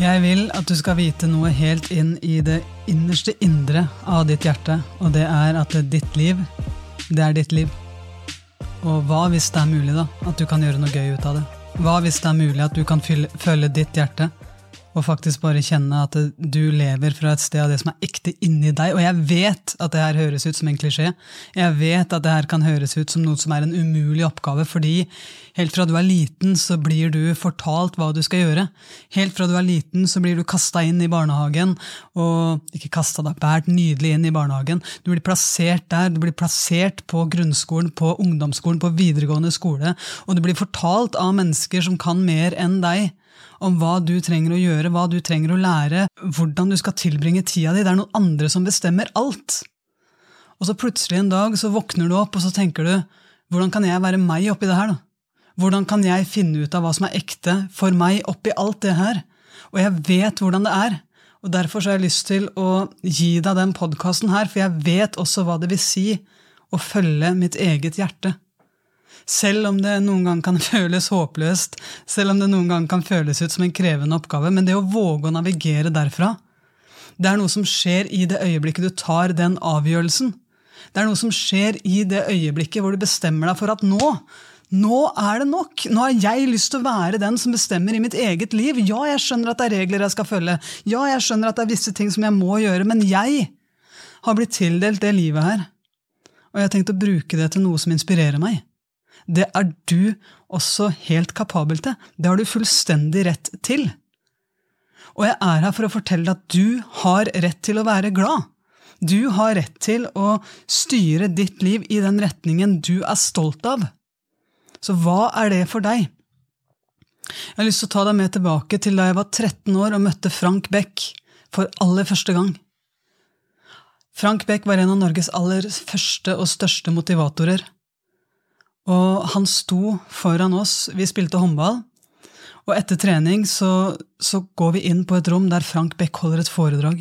Jeg vil at du skal vite noe helt inn i det innerste indre av ditt hjerte, og det er at ditt liv, det er ditt liv. Og hva hvis det er mulig, da? At du kan gjøre noe gøy ut av det? Hva hvis det er mulig at du kan følge ditt hjerte? Og faktisk bare kjenne at du lever fra et sted av det som er ekte inni deg. Og jeg vet at det her høres ut som en klisjé. Jeg vet at det her kan høres ut som noe som er en umulig oppgave, fordi helt fra du er liten, så blir du fortalt hva du skal gjøre. Helt fra du er liten, så blir du kasta inn i barnehagen, og ikke kasta da, båret nydelig inn i barnehagen. Du blir plassert der, du blir plassert på grunnskolen, på ungdomsskolen, på videregående skole, og du blir fortalt av mennesker som kan mer enn deg om hva du trenger å gjøre, hva du trenger å lære, hvordan du skal tilbringe tida di. Det er noen andre som bestemmer alt. Og så plutselig en dag så våkner du opp, og så tenker du hvordan kan jeg være meg oppi det her? da? Hvordan kan jeg finne ut av hva som er ekte for meg oppi alt det her? Og jeg vet hvordan det er. Og Derfor så har jeg lyst til å gi deg den podkasten her, for jeg vet også hva det vil si å følge mitt eget hjerte. Selv om det noen gang kan føles håpløst, selv om det noen gang kan føles ut som en krevende oppgave. Men det å våge å navigere derfra, det er noe som skjer i det øyeblikket du tar den avgjørelsen. Det er noe som skjer i det øyeblikket hvor du bestemmer deg for at nå, nå er det nok. Nå har jeg lyst til å være den som bestemmer i mitt eget liv. Ja, jeg skjønner at det er regler jeg skal følge. Ja, jeg skjønner at det er visse ting som jeg må gjøre. Men jeg har blitt tildelt det livet her. Og jeg har tenkt å bruke det til noe som inspirerer meg. Det er du også helt kapabel til. Det har du fullstendig rett til. Og jeg er her for å fortelle deg at du har rett til å være glad. Du har rett til å styre ditt liv i den retningen du er stolt av. Så hva er det for deg? Jeg har lyst til å ta deg med tilbake til da jeg var 13 år og møtte Frank Beck for aller første gang. Frank Beck var en av Norges aller første og største motivatorer. Og han sto foran oss, vi spilte håndball, og etter trening så, så, går vi inn på et rom der Frank Beck holder et foredrag.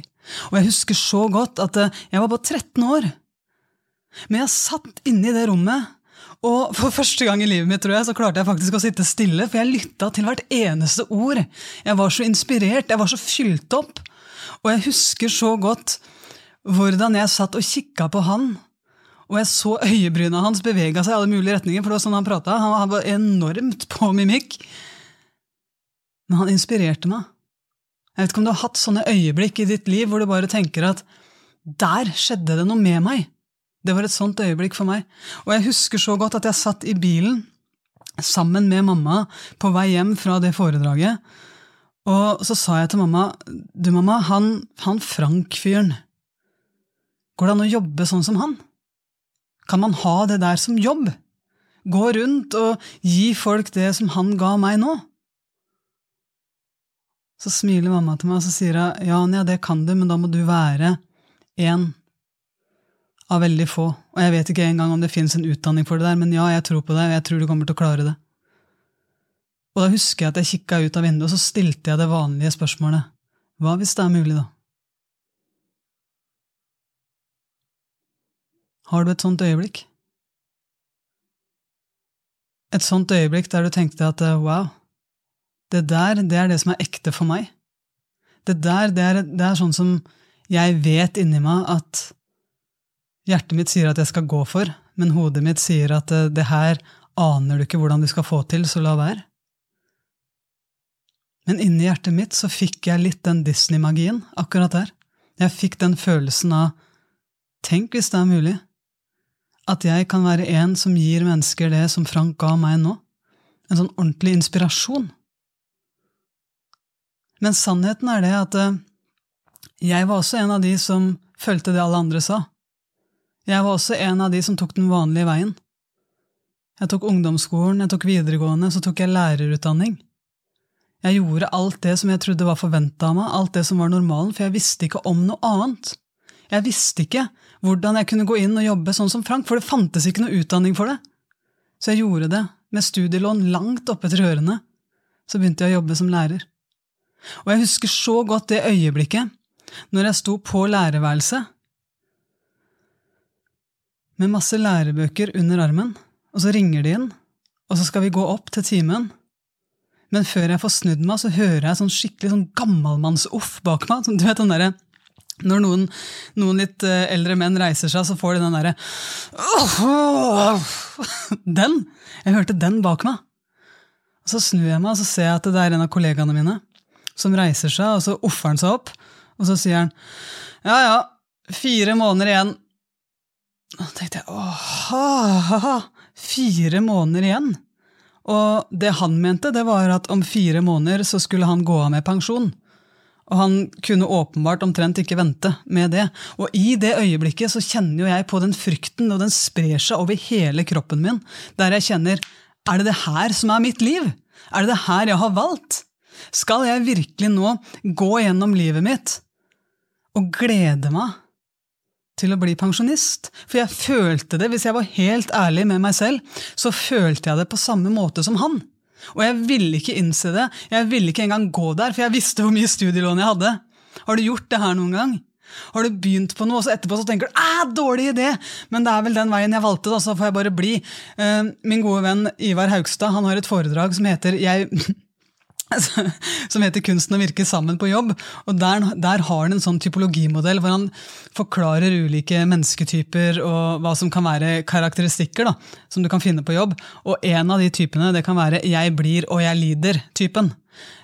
Og jeg husker så godt at eh, jeg var bare 13 år, men jeg satt inne i det rommet, og for første gang i livet mitt tror jeg, så klarte jeg faktisk å sitte stille, for jeg lytta til hvert eneste ord. Jeg var så inspirert, jeg var så fylt opp. Og jeg husker så godt hvordan jeg satt og kikka på han og jeg så øyebryna hans bevega seg i alle mulige retninger, for det var sånn han prata. Han var enormt på mimikk. Men han inspirerte meg. Jeg vet ikke om du har hatt sånne øyeblikk i ditt liv hvor du bare tenker at der skjedde det noe med meg. Det var et sånt øyeblikk for meg. Og jeg husker så godt at jeg satt i bilen sammen med mamma på vei hjem fra det foredraget. Og så sa jeg til mamma du mamma, han, han Frank-fyren, går det an å jobbe sånn som han? Kan man ha det der som jobb? Gå rundt og gi folk det som han ga meg nå? Så smiler mamma til meg og så sier hun, ja, Anja, det kan du, men da må du være en av veldig få. Og jeg vet ikke engang om det fins en utdanning for det der, men ja, jeg tror på deg, og jeg tror du kommer til å klare det. Og da husker jeg at jeg kikka ut av vinduet, og så stilte jeg det vanlige spørsmålet. Hva hvis det er mulig, da? Har du et sånt øyeblikk? Et sånt øyeblikk der du tenkte at eh, wow, det der, det er det som er ekte for meg. Det der, det er, det er sånn som jeg vet inni meg at hjertet mitt sier at jeg skal gå for, men hodet mitt sier at eh, det her aner du ikke hvordan du skal få til, så la være. Men inni hjertet mitt så fikk jeg litt den Disney-magien akkurat der. Jeg fikk den følelsen av Tenk hvis det er mulig at jeg kan være en som gir mennesker det som Frank ga meg nå. En sånn ordentlig inspirasjon. Men sannheten er det at eh, jeg var også en av de som fulgte det alle andre sa. Jeg var også en av de som tok den vanlige veien. Jeg tok ungdomsskolen, jeg tok videregående, så tok jeg lærerutdanning. Jeg gjorde alt det som jeg trodde var forventa av meg, alt det som var normalen, for jeg visste ikke om noe annet. Jeg visste ikke hvordan jeg kunne gå inn og jobbe sånn som Frank, for det fantes ikke noe utdanning for det. Så jeg gjorde det, med studielån langt oppetter ørene. Så begynte jeg å jobbe som lærer. Og jeg husker så godt det øyeblikket når jeg sto på lærerværelset med masse lærebøker under armen, og så ringer de inn, og så skal vi gå opp til timen. Men før jeg får snudd meg, så hører jeg sånn skikkelig sånn gammalmannsoff bak meg. Sånn, du vet den der, Når noen, noen, litt eh, eldre menn reiser seg, så får de den derre Den! Jeg hørte den bak meg. Og Så snur jeg meg og så ser jeg at det er en av kollegaene mine som reiser seg, og så offer han seg opp. Og så sier han ja ja, fire måneder igjen. Og da tenkte jeg åh, fire måneder igjen? Og det han mente, det var at om fire måneder så skulle han gå av med pensjon. Og han kunne åpenbart omtrent ikke vente med det. Og i det øyeblikket så kjenner jo jeg på den frykten, og den sprer seg over hele kroppen min, der jeg kjenner er det det her som er mitt liv? Er det det her jeg har valgt? Skal jeg virkelig nå gå gjennom livet mitt og glede meg til å bli pensjonist. For jeg følte det, hvis jeg var helt ærlig med meg selv, så følte jeg det på samme måte som han. Og jeg ville ikke innse det, jeg ville ikke engang gå der, for jeg visste hvor mye studielån jeg hadde. Har du gjort det her noen gang? Har du begynt på noe, og så etterpå så tenker du æh, dårlig idé, men det er vel den veien jeg valgte, da, så får jeg bare bli. Uh, min gode venn Ivar Haugstad han har et foredrag som heter Jeg som heter 'Kunsten å virke sammen på jobb'. og Der, der har han en sånn typologimodell hvor han forklarer ulike mennesketyper og hva som kan være karakteristikker da, som du kan finne på jobb. Og en av de typene det kan være 'jeg blir og jeg lider'-typen.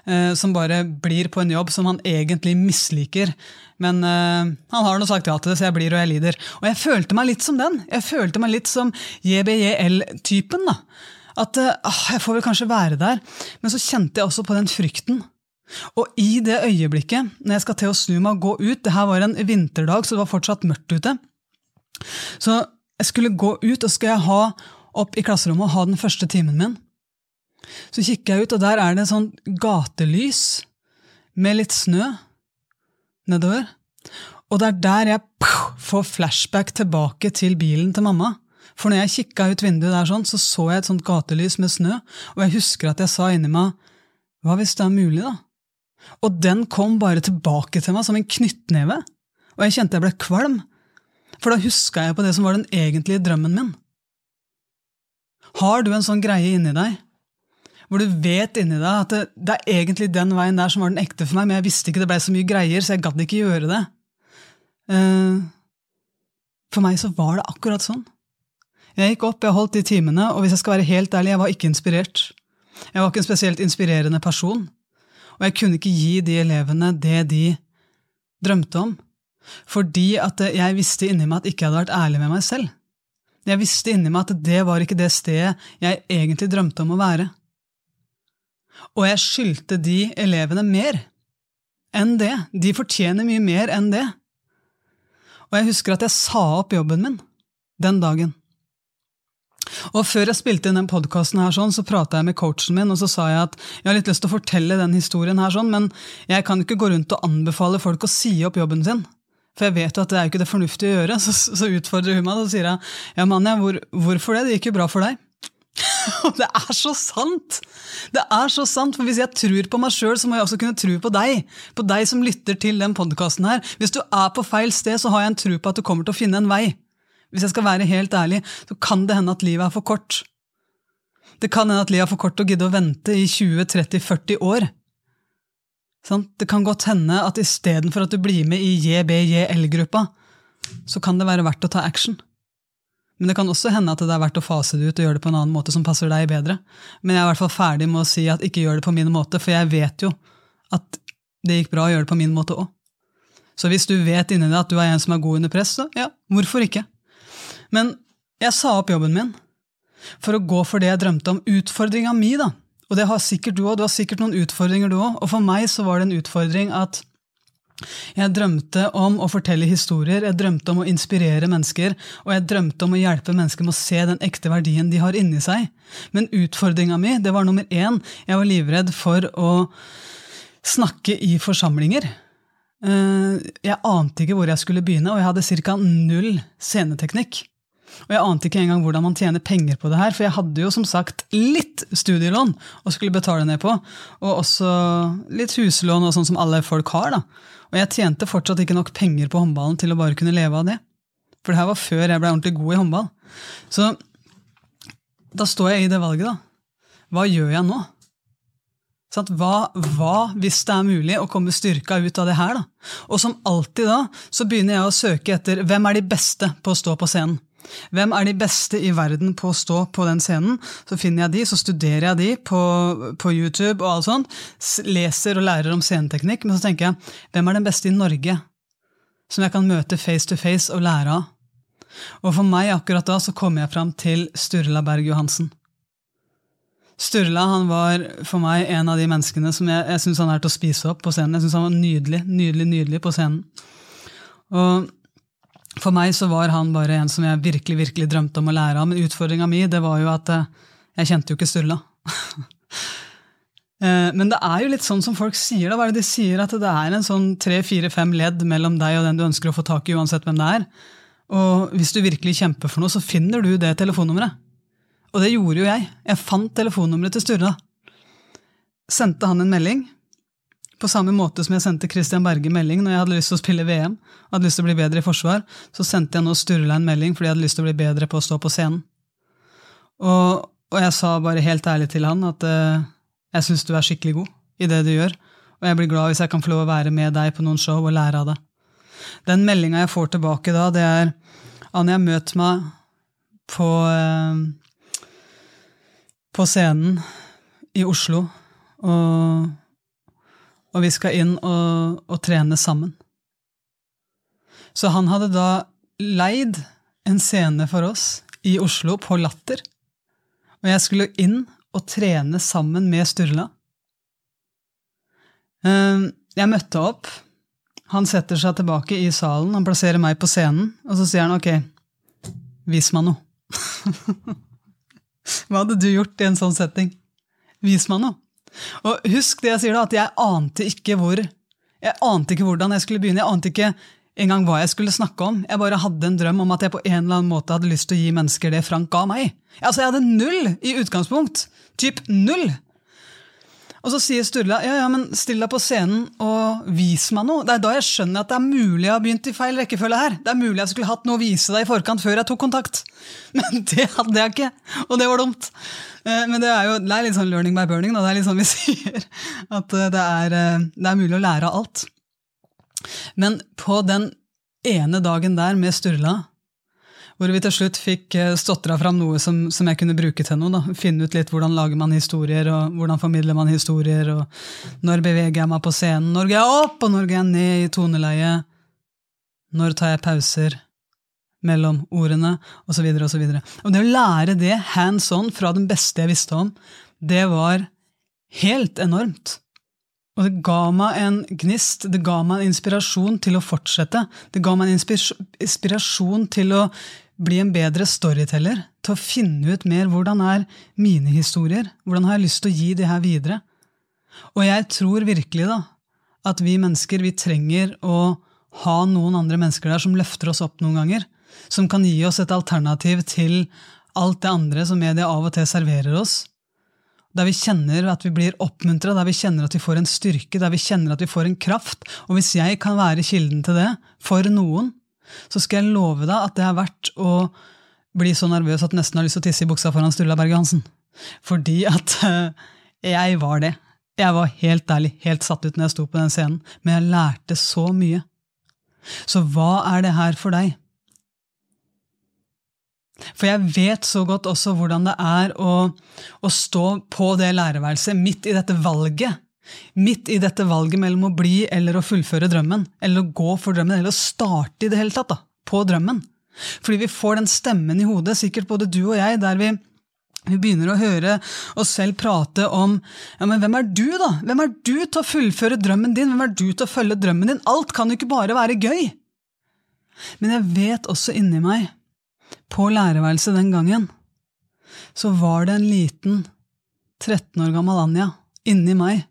Eh, som bare blir på en jobb som han egentlig misliker. Men eh, han har nå sagt ja til det, så jeg blir og jeg lider. Og jeg følte meg litt som den. Jeg følte meg litt som JBJL-typen. da at ah, jeg får vel kanskje være der. Men så kjente jeg også på den frykten. Og i det øyeblikket, når jeg skal til å snu meg og gå ut Det her var en vinterdag, så det var fortsatt mørkt ute. Så jeg skulle gå ut, og skal jeg ha opp i klasserommet og ha den første timen min. Så kikker jeg ut, og der er det sånn gatelys med litt snø nedover. Og det er der jeg får flashback tilbake til bilen til mamma. For når jeg kikka ut vinduet der, sånn, så så jeg et sånt gatelys med snø, og jeg husker at jeg sa inni meg hva hvis det er mulig, da? Og den kom bare tilbake til meg som en knyttneve, og jeg kjente jeg ble kvalm, for da huska jeg på det som var den egentlige drømmen min. Har du en sånn greie inni deg, hvor du vet inni deg at det, det, er egentlig den veien der som var den ekte for meg, men jeg visste ikke det ble så mye greier, så jeg gadd ikke gjøre det. Uh, for meg så var det akkurat sånn. Jeg gikk opp, jeg holdt de timene, og hvis jeg skal være helt ærlig, jeg var ikke inspirert. Jeg var ikke en spesielt inspirerende person, og jeg kunne ikke gi de elevene det de drømte om, fordi at jeg visste inni meg at ikke jeg hadde vært ærlig med meg selv. Jeg visste inni meg at det var ikke det stedet jeg egentlig drømte om å være. Og jeg skyldte de elevene mer enn det. De fortjener mye mer enn det. Og jeg husker at jeg sa opp jobben min den dagen. Og Før jeg spilte inn den podkasten, sånn, så prata jeg med coachen min og så sa jeg at jeg har litt lyst til å fortelle den historien, her, sånn, men jeg kan ikke gå rundt og anbefale folk å si opp jobben sin. For jeg vet jo at det er jo ikke det fornuftige å gjøre. Så, så utfordrer hun meg og sier jeg, ja, Manja, hvor, hvorfor det? Det gikk jo bra for deg. Og det er så sant! Det er så sant, for Hvis jeg tror på meg sjøl, må jeg også kunne tro på deg. På deg som lytter til den podkasten her. Hvis du er på feil sted, så har jeg en tro på at du kommer til å finne en vei. Hvis jeg skal være helt ærlig, så kan det hende at livet er for kort. Det kan hende at livet er for kort å gidde å vente i 20-30-40 år. Det kan godt hende at istedenfor at du blir med i JBJL-gruppa, så kan det være verdt å ta action. Men det kan også hende at det er verdt å fase det ut og gjøre det på en annen måte som passer deg bedre. Men jeg er i hvert fall ferdig med å si at ikke gjør det på min måte, for jeg vet jo at det gikk bra å gjøre det på min måte òg. Så hvis du vet inni deg at du er en som er god under press, så ja, hvorfor ikke? Men jeg sa opp jobben min for å gå for det jeg drømte om. Utfordringa mi, da. Og det har sikkert du òg. Du har sikkert noen utfordringer, du òg. Og for meg så var det en utfordring at jeg drømte om å fortelle historier, jeg drømte om å inspirere mennesker, og jeg drømte om å hjelpe mennesker med å se den ekte verdien de har inni seg. Men utfordringa mi, det var nummer én. Jeg var livredd for å snakke i forsamlinger. Eh, jeg ante ikke hvor jeg skulle begynne, og jeg hadde ca. null sceneteknikk. Og jeg ante ikke engang hvordan man tjener penger på det her, for jeg hadde jo som sagt litt studielån å skulle betale ned på, og også litt huslån og sånn som alle folk har. da. Og jeg tjente fortsatt ikke nok penger på håndballen til å bare kunne leve av det. For det her var før jeg ble ordentlig god i håndball. Så da står jeg i det valget, da. Hva gjør jeg nå? Sant? Hva, hva hvis det er mulig å komme styrka ut av det her? da? Og som alltid da, så begynner jeg å søke etter hvem er de beste på å stå på scenen. Hvem er de beste i verden på å stå på den scenen? Så finner jeg de, så studerer jeg de på, på YouTube, og alt sånt, leser og lærer om sceneteknikk. Men så tenker jeg, hvem er den beste i Norge som jeg kan møte face to face og lære av? Og for meg akkurat da så kom jeg fram til Sturla Berg Johansen. Sturla han var for meg en av de menneskene som jeg, jeg syns han er til å spise opp på scenen. Jeg synes han var nydelig, nydelig, nydelig på scenen. Og for meg så var han bare en som jeg virkelig virkelig drømte om å lære av. Men utfordringa mi var jo at eh, jeg kjente jo ikke Sturla. Eh, men det er jo litt sånn som folk sier. da, hva er det De sier at det er en sånn tre-fire-fem ledd mellom deg og den du ønsker å få tak i, uansett hvem det er. Og hvis du virkelig kjemper for noe, så finner du det telefonnummeret. Og det gjorde jo jeg. Jeg fant telefonnummeret til Sturla. Sendte han en melding, på samme måte som jeg sendte Christian Berge melding når jeg hadde lyst til å spille VM og hadde lyst til å bli bedre i forsvar, så sendte jeg nå Sturla en melding fordi jeg hadde lyst til å bli bedre på å stå på scenen. Og, og jeg sa bare helt ærlig til han at uh, jeg syns du er skikkelig god i det du gjør, og jeg blir glad hvis jeg kan få lov å være med deg på noen show og lære av det. Den meldinga jeg får tilbake da, det er Anja, møt meg på, uh, på scenen i Oslo. Og og vi skal inn og, og, trene sammen. Så han hadde da leid en scene for oss i Oslo, på Latter. Og jeg skulle inn og trene sammen med Sturla. Ehm, jeg møtte opp. Han setter seg tilbake i salen, han plasserer meg på scenen, og så sier han ok, vis meg noe. Hva hadde du gjort i en sånn setting? Vis meg noe. Og husk det jeg sier da, at jeg ante ikke hvor jeg ante ikke hvordan jeg skulle begynne. Jeg ante ikke engang hva jeg skulle snakke om. Jeg bare hadde en drøm om at jeg på en eller annen måte hadde lyst til å gi mennesker det Frank ga meg. Altså, Jeg hadde null i utgangspunkt. Typ null. Og så sier Sturla ja, ja, men still deg på scenen og vis meg noe. Det er da jeg skjønner at det er mulig jeg har begynt i feil rekkefølge her. Det er mulig jeg skulle hatt noe å vise deg i forkant før jeg tok kontakt. Men det hadde jeg ikke, og det var dumt. Eh, men det er jo det er litt sånn learning by burning. Da. Det er litt sånn vi sier. At eh, det er, eh, det er mulig å lære av alt. Men på den ene dagen der med Sturla, hvor vi til slutt fikk stotra fram noe som, som, jeg kunne bruke til noe. Da. Finne ut litt hvordan lager man historier, og hvordan formidler man historier. og Når beveger jeg meg på scenen? Når går jeg opp, og når går jeg ned i toneleie? Når tar jeg pauser? mellom ordene, osv. osv. Og det å lære det hands on fra den beste jeg visste om, det var helt enormt. Og det ga meg en gnist, det ga meg en inspirasjon til å fortsette. Det ga meg en inspirasjon til å bli en bedre storyteller, til å finne ut mer hvordan er mine historier, hvordan har jeg lyst til å gi det her videre. Og jeg tror virkelig da, at vi mennesker vi trenger å ha noen andre mennesker der som løfter oss opp noen ganger som kan gi oss et alternativ til alt det andre som media av og til serverer oss. Der vi kjenner at vi blir oppmuntra, der vi kjenner at vi får en styrke, der vi kjenner at vi får en kraft. Og hvis jeg kan være kilden til det for noen, så skal jeg love deg at det er verdt å bli så nervøs at nesten har lyst til å tisse i buksa foran Sturla Berge Hansen. Fordi at uh, jeg var det. Jeg var helt ærlig helt satt ut når jeg sto på den scenen, men jeg lærte så mye. Så hva er det her for deg? For jeg vet så godt også hvordan det er å, å stå på det lærerværelset midt i dette valget. Midt i dette valget mellom å bli eller å fullføre drømmen. Eller å gå for drømmen, eller å starte i det hele tatt da, på drømmen. Fordi vi får den stemmen i hodet, sikkert både du og jeg, der vi, vi begynner å høre oss selv prate om ja, men hvem er du, da? Hvem er du til å fullføre drømmen din? Hvem er du til å følge drømmen din? Alt kan jo ikke bare være gøy! Men jeg vet også inni meg på lærerværelset den gangen, så var det en liten 13 år gammel Anja inni meg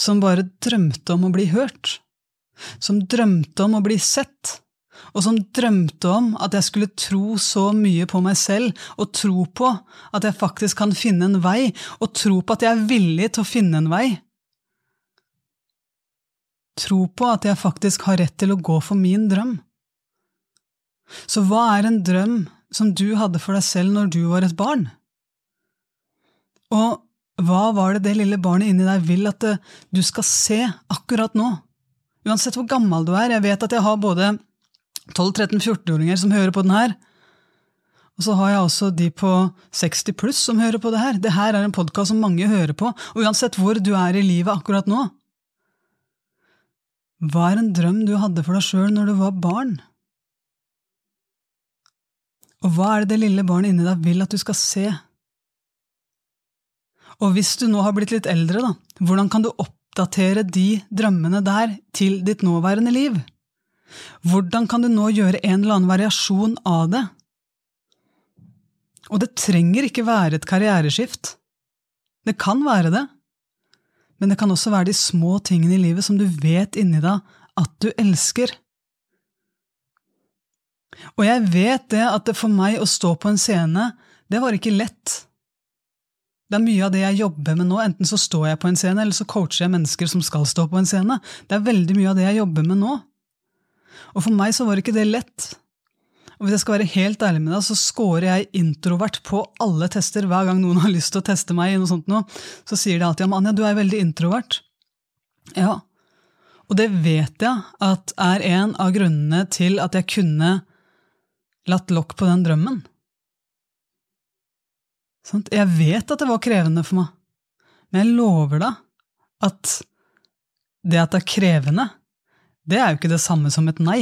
som bare drømte om å bli hørt, som drømte om å bli sett, og som drømte om at jeg skulle tro så mye på meg selv, og tro på at jeg faktisk kan finne en vei, og tro på at jeg er villig til å finne en vei. Tro på at jeg faktisk har rett til å gå for min drøm. Så hva er en drøm som du hadde for deg selv når du var et barn? Og Hva var det det lille barnet inni deg vil at du skal se akkurat nå? Uansett hvor gammel du er. Jeg vet at jeg har både 12-13-14-åringer som hører på den her. Og så har jeg også de på 60 pluss som hører på det her. Det her er en podkast som mange hører på, og uansett hvor du er i livet akkurat nå. Hva er en drøm du hadde for deg sjøl når du var barn? Og hva er det det lille barnet inni deg vil at du skal se? Og hvis du nå har blitt litt eldre, da, hvordan kan du oppdatere de drømmene der til ditt nåværende liv? Hvordan kan du nå gjøre en eller annen variasjon av det? Og det trenger ikke være et karriereskift. Det kan være det, men det kan også være de små tingene i livet som du vet inni deg at du elsker. Og jeg vet det at det for meg å stå på en scene, det var ikke lett. Det er mye av det jeg jobber med nå. Enten så står jeg på en scene, eller så coacher jeg mennesker som skal stå på en scene. Det er veldig mye av det jeg jobber med nå. Og for meg så var ikke det lett. Og hvis jeg skal være helt ærlig med deg, så scorer jeg introvert på alle tester. Hver gang noen har lyst til å teste meg, i noe sånt nå, så sier de alltid ja, Anja, du er veldig introvert. Ja, og det vet jeg at er en av grunnene til at jeg kunne latt lokk på den drømmen. Jeg vet at det var krevende for meg, men jeg lover deg at det at det er krevende, det er jo ikke det samme som et nei.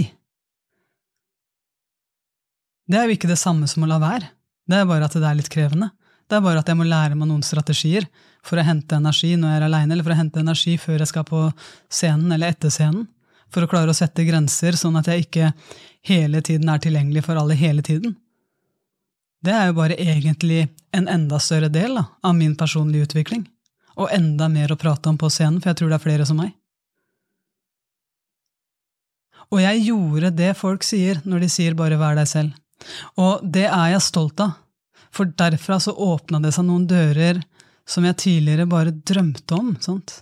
Det er jo ikke det samme som å la være. Det er bare at det er litt krevende. Det er bare at jeg må lære meg noen strategier for å hente energi når jeg er aleine, eller for å hente energi før jeg skal på scenen eller etter scenen. For å klare å sette grenser, sånn at jeg ikke hele tiden er tilgjengelig for alle hele tiden. Det er jo bare egentlig en enda større del da, av min personlige utvikling. Og enda mer å prate om på scenen, for jeg tror det er flere som meg. Og jeg gjorde det folk sier når de sier bare vær deg selv. Og det er jeg stolt av, for derfra så åpna det seg noen dører som jeg tidligere bare drømte om. Sant?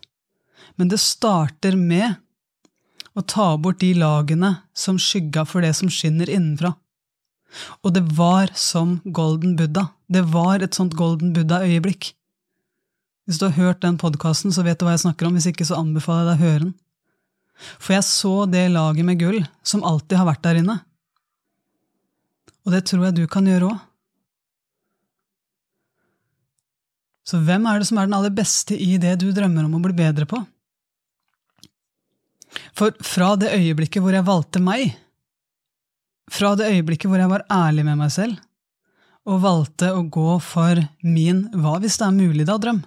Men det starter med å ta bort de lagene som skygga for det som skinner innenfra. Og det var som Golden Buddha. Det var et sånt Golden Buddha-øyeblikk. Hvis du har hørt den podkasten, så vet du hva jeg snakker om. Hvis ikke, så anbefaler jeg deg å høre den. For jeg så det laget med gull som alltid har vært der inne. Og det tror jeg du kan gjøre òg. Så hvem er det som er den aller beste i det du drømmer om å bli bedre på? For fra det øyeblikket hvor jeg valgte meg, fra det øyeblikket hvor jeg var ærlig med meg selv, og valgte å gå for min hva hvis det er mulig da-drøm,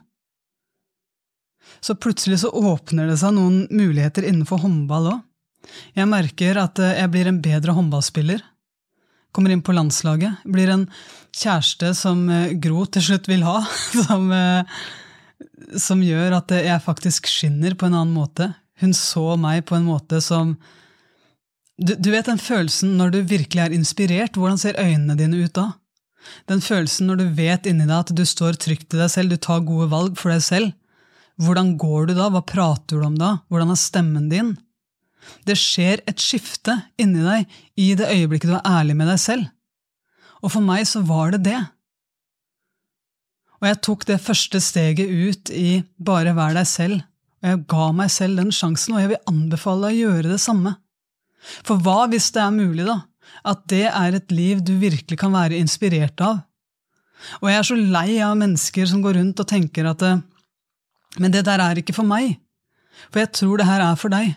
så plutselig så åpner det seg noen muligheter innenfor håndball òg. Jeg merker at eh, jeg blir en bedre håndballspiller. Kommer inn på landslaget. Blir en kjæreste som eh, Gro til slutt vil ha. Som, eh, som gjør at jeg faktisk skinner på en annen måte. Hun så meg på en måte som du, du, vet den følelsen når du virkelig er inspirert, hvordan ser øynene dine ut da? Den følelsen når du vet inni deg at du står trygt i deg selv, du tar gode valg for deg selv. Hvordan går du da, hva prater du om da, hvordan er stemmen din? Det skjer et skifte inni deg i det øyeblikket du er ærlig med deg selv. Og for meg så var det det. Og jeg tok det første steget ut i bare vær deg selv, og jeg ga meg selv den sjansen, og jeg vil anbefale deg å gjøre det samme. For hva hvis det er mulig, da? At det er et liv du virkelig kan være inspirert av? Og jeg er så lei av mennesker som går rundt og tenker at Men det der er ikke for meg. For jeg tror det her er for deg.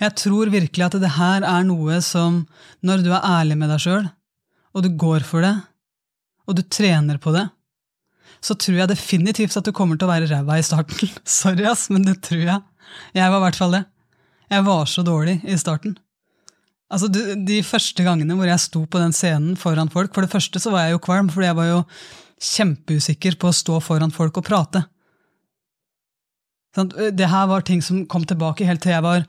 Jeg tror virkelig at det her er noe som, når du er ærlig med deg sjøl, og du går for det, og du trener på det, så tror jeg definitivt at du kommer til å være ræva i starten. Sorry, ass, men det tror jeg. Jeg var i hvert fall det. Jeg var så dårlig i starten. Altså, De første gangene hvor jeg sto på den scenen foran folk For det første så var jeg jo kvalm, fordi jeg var jo kjempeusikker på å stå foran folk og prate. Det her var ting som kom tilbake helt til jeg var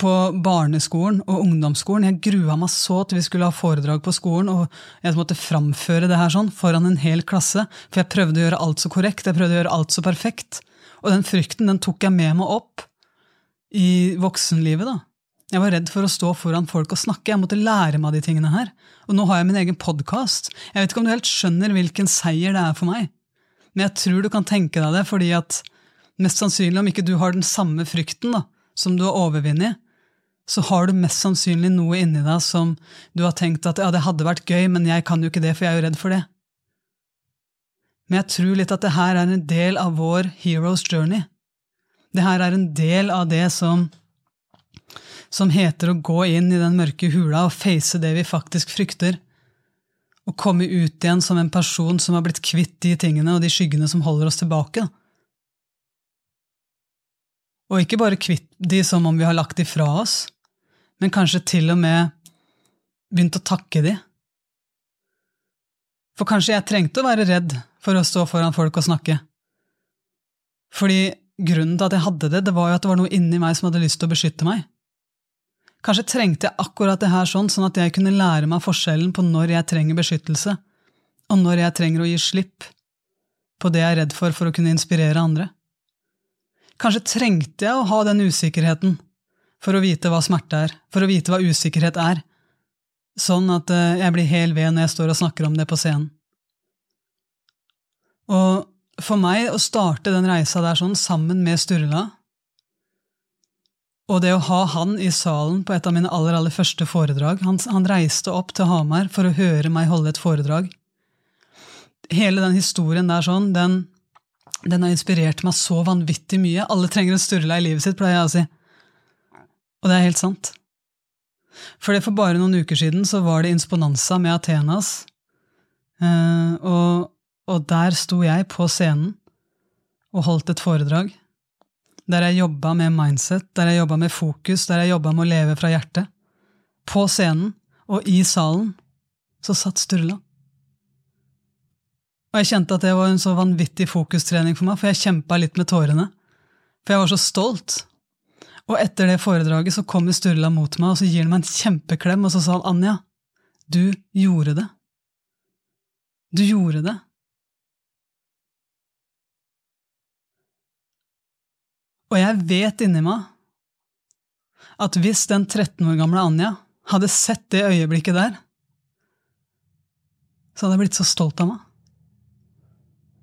på barneskolen og ungdomsskolen. Jeg grua meg så til vi skulle ha foredrag på skolen, og jeg måtte framføre det her sånn foran en hel klasse. For jeg prøvde å gjøre alt så korrekt, jeg prøvde å gjøre alt så perfekt. Og den frykten den tok jeg med meg opp i voksenlivet. da. Jeg var redd for å stå foran folk og snakke. Jeg måtte lære meg de tingene her. Og nå har jeg min egen podkast. Jeg vet ikke om du helt skjønner hvilken seier det er for meg. Men jeg tror du kan tenke deg det, fordi at mest sannsynlig, om ikke du har den samme frykten da, som du har overvunnet, så har du mest sannsynlig noe inni deg som du har tenkt at ja, det hadde vært gøy, men jeg kan jo ikke det, for jeg er jo redd for det. Men jeg tror litt at det her er en del av vår hero's journey. Det her er en del av det som, som heter å gå inn i den mørke hula og face det vi faktisk frykter. Og komme ut igjen som en person som har blitt kvitt de tingene og de skyggene som holder oss tilbake. Og ikke bare kvitt de som om vi har lagt de fra oss, men kanskje til og med begynt å takke de. For kanskje jeg trengte å være redd for å stå foran folk og snakke. Fordi grunnen til at jeg hadde det, det var jo at det var noe inni meg som hadde lyst til å beskytte meg. Kanskje trengte jeg akkurat det her sånn, sånn at jeg kunne lære meg forskjellen på når jeg trenger beskyttelse, og når jeg trenger å gi slipp på det jeg er redd for for å kunne inspirere andre. Kanskje trengte jeg å ha den usikkerheten for å vite hva smerte er, for å vite hva usikkerhet er, sånn at eh, jeg blir hel ved når jeg står og snakker om det på scenen. Og for meg å starte den reisa der sånn sammen med Sturla, og det å ha han i salen på et av mine aller, aller første foredrag han, han reiste opp til Hamar for å høre meg holde et foredrag. Hele den historien der sånn, den, den har inspirert meg så vanvittig mye. Alle trenger en Sturla i livet sitt, pleier jeg å si. Og det er helt sant. For det for bare noen uker siden så var det Insponanza med Athenas, eh, og, og der sto jeg på scenen og holdt et foredrag. Der jeg jobba med mindset, der jeg jobba med fokus, der jeg jobba med å leve fra hjertet. På scenen og i salen så satt Sturla. Og jeg kjente at det var en så vanvittig fokustrening for meg, for jeg kjempa litt med tårene. For jeg var så stolt og etter det foredraget så kommer Sturla mot meg og så gir han meg en kjempeklem, og så sa han Anja, du gjorde det. Du gjorde det. Og jeg vet inni meg at hvis den 13 år gamle Anja hadde sett det øyeblikket der, så hadde jeg blitt så stolt av meg.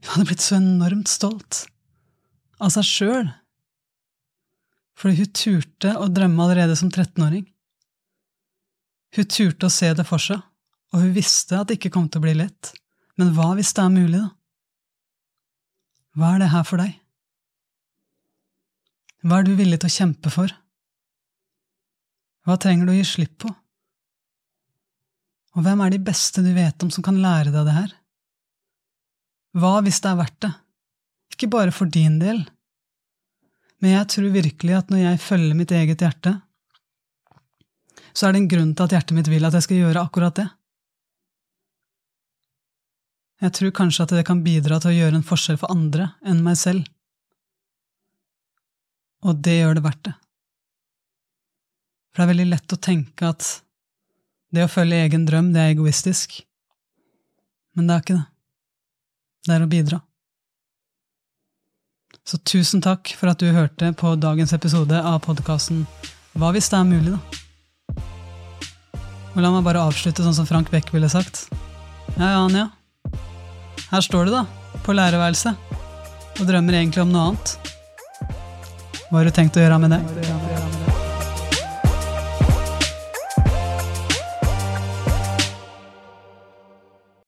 Hun hadde blitt så enormt stolt av seg sjøl fordi hun turte å drømme allerede som 13-åring. Hun turte å se det for seg, og hun visste at det ikke kom til å bli lett. Men hva hvis det er mulig, da? Hva er det her for deg? Hva er du villig til å kjempe for? Hva trenger du å gi slipp på? Og hvem er de beste du vet om som kan lære deg det her? Hva hvis det er verdt det? Ikke bare for din del, men jeg tror virkelig at når jeg følger mitt eget hjerte, så er det en grunn til at hjertet mitt vil at jeg skal gjøre akkurat det. Jeg tror kanskje at det kan bidra til å gjøre en forskjell for andre enn meg selv. Og det gjør det verdt det. For det er veldig lett å tenke at det å følge egen drøm, det er egoistisk. Men det er ikke det. Det er å bidra. Så tusen takk for at du hørte på dagens episode av podkasten Hva hvis det er mulig, da? Og la meg bare avslutte sånn som Frank Beck ville sagt. Ja, ja, Anja. Her står du, da, på lærerværelset, og drømmer egentlig om noe annet. Hva har du tenkt å gjøre med det?